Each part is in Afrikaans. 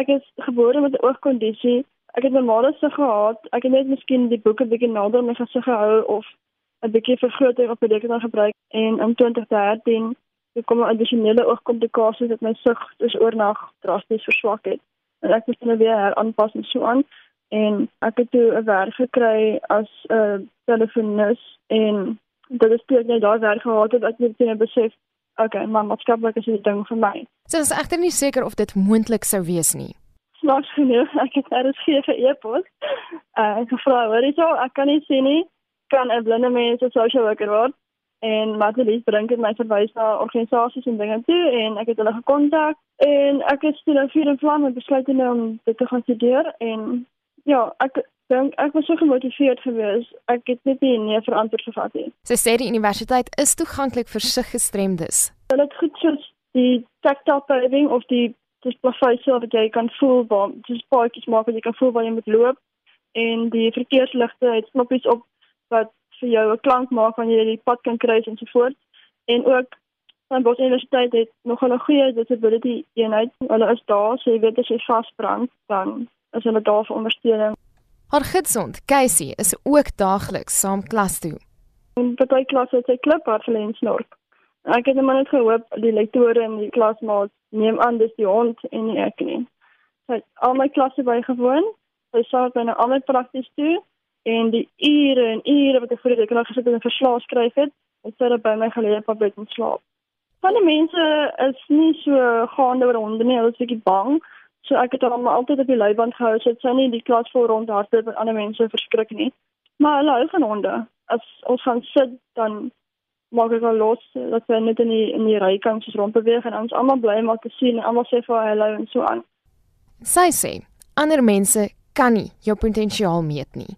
Ek is gebore met 'n oogkondisie. Ek het normale sig gehad. Ek het net miskien die boeke bietjie nader my gesig gehou of 'n bietjie vergroting op die rekenaar gebruik en in 2013 het kom 'n addisionele oogkomplikasie dat my sig dus oornag drasties verswak het. En ek moes nou weer heraanpas en so aan en ek het toe 'n werk gekry as 'n uh, telefonis en dit is toe ek net daar werk gehad het ek net besef okay, maar maatskaplik is dit 'n ding vir my. So is egter nie seker of dit moontlik sou wees nie. Snaaks genoeg, ek het daar is geen e-pos. Uh, ek gevra, "Wat is jou? Ek kan nie sien nie. Kan 'n blinde mens 'n social worker word?" En Matelies bring dit my verwys na organisasies en dinge toe en ek het hulle gekontak en ek het toe nou vir 'n plan om besluit om dit te gaan studeer en ja, ek dink ek was so gemotiveerd geweest. Ek het net nie nee verantwoord gevat nie. Sy sê die universiteit is toeganklik vir siggestremdes. Hulle het goed soos die tactile paving of die dis plaveise wat jy kan voel waar dis paadjies maak wat jy kan voel waar jy moet loop en die verkeersligte het knoppies op wat vir jou 'n klank maak wanneer jy die pad kan kruis en so voort. En ook van Bos Universiteit het nog 'n goeie disability eenheid. Hulle is daar, so jy weet as jy vasbrand, dan is hulle daar vir ondersteuning. Haar gidsond, Casey, is ook daagliks saam klas toe. En party klasse het sy kliphard vir en snork. Ek het net gehoop die lektore en die klasmaats neem aan dis die hond en nie ek nie. Sy het al my klasse bygewoon. Sy sê binne al my prakties toe en die ure en ure wat ek vir die rekenaar gesit en verslae skryf het, het sy by my geleë op bed slaap. Van die mense is nie so gaande oor honde nie, hulle is bietjie bang. So ek het hom altyd op die leiband gehou sodat sy nie die klas vol rondhardloop en ander mense verskrik nie. Maar hulle hou van honde. As ons gaan sit dan maak ek al los dat sy net in die in die rykant soos rondbeweeg en ons almal bly om te sien en almal sê vir hallo en so aan. Sy sê ander mense kan nie jou potensiaal meet nie.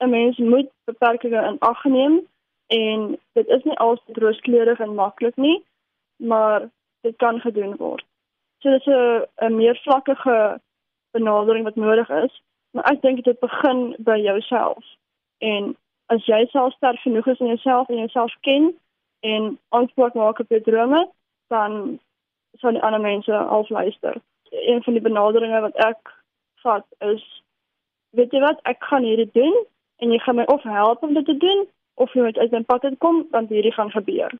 'n Mens moet beperkings in ag neem en dit is nie altyd rooskleurig en maklik nie, maar dit kan gedoen word. So dit is 'n 'n meer vlakkige benadering wat nodig is, maar ek dink dit begin by jouself. En as jy self sterk genoeg is in jouself en jouself ken en antwoord maak op jou drome, dan sal die ander mense afluister. Een van die benaderinge wat ek vat is weet jy wat, ek gaan hierdie doen en jy gaan my of help om dit te doen of jy moet uit my pad uitkom want hierdie gaan gebeur.